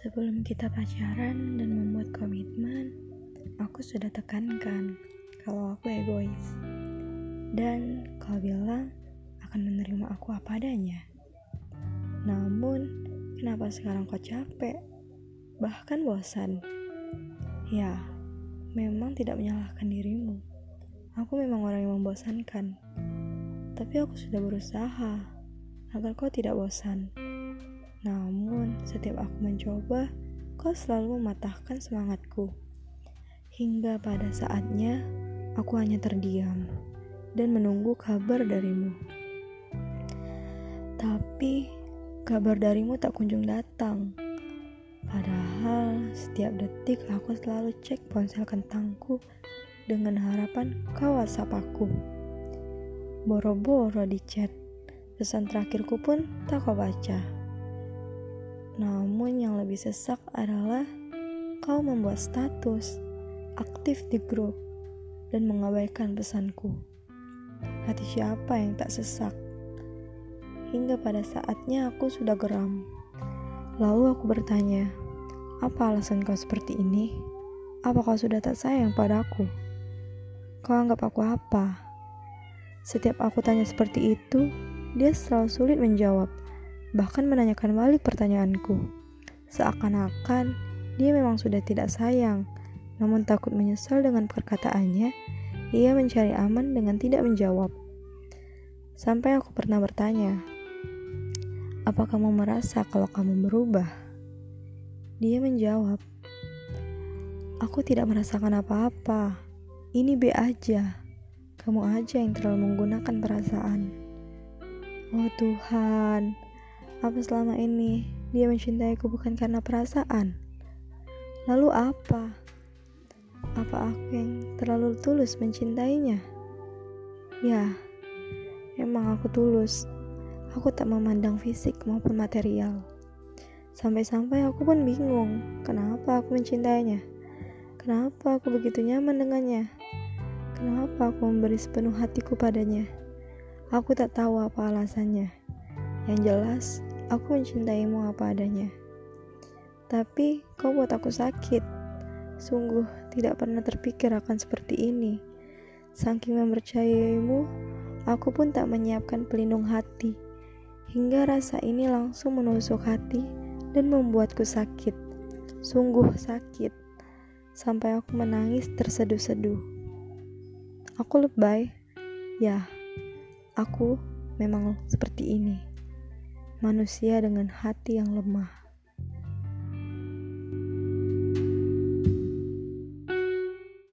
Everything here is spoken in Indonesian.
Sebelum kita pacaran dan membuat komitmen, aku sudah tekankan kalau aku egois. Dan kau bilang akan menerima aku apa adanya. Namun, kenapa sekarang kau capek? Bahkan bosan. Ya, memang tidak menyalahkan dirimu. Aku memang orang yang membosankan. Tapi aku sudah berusaha agar kau tidak bosan. Namun, setiap aku mencoba, kau selalu mematahkan semangatku. Hingga pada saatnya, aku hanya terdiam dan menunggu kabar darimu. Tapi, kabar darimu tak kunjung datang. Padahal, setiap detik aku selalu cek ponsel kentangku dengan harapan kau WhatsApp aku. Boro-boro di chat, pesan terakhirku pun tak kau baca. Namun yang lebih sesak adalah kau membuat status aktif di grup dan mengabaikan pesanku. Hati siapa yang tak sesak? Hingga pada saatnya aku sudah geram. Lalu aku bertanya, apa alasan kau seperti ini? Apa kau sudah tak sayang padaku? Kau anggap aku apa? Setiap aku tanya seperti itu, dia selalu sulit menjawab bahkan menanyakan balik pertanyaanku. Seakan-akan dia memang sudah tidak sayang, namun takut menyesal dengan perkataannya, ia mencari aman dengan tidak menjawab. Sampai aku pernah bertanya, "Apa kamu merasa kalau kamu berubah?" Dia menjawab, "Aku tidak merasakan apa-apa. Ini B aja. Kamu aja yang terlalu menggunakan perasaan." Oh Tuhan, apa selama ini dia mencintaiku bukan karena perasaan? Lalu apa? Apa aku yang terlalu tulus mencintainya? Ya, emang aku tulus. Aku tak memandang fisik maupun material. Sampai-sampai aku pun bingung, kenapa aku mencintainya? Kenapa aku begitu nyaman dengannya? Kenapa aku memberi sepenuh hatiku padanya? Aku tak tahu apa alasannya. Yang jelas, aku mencintaimu apa adanya. Tapi kau buat aku sakit. Sungguh tidak pernah terpikir akan seperti ini. Saking mempercayaimu, aku pun tak menyiapkan pelindung hati. Hingga rasa ini langsung menusuk hati dan membuatku sakit. Sungguh sakit. Sampai aku menangis terseduh-seduh. Aku lebay. Ya, aku memang seperti ini manusia dengan hati yang lemah.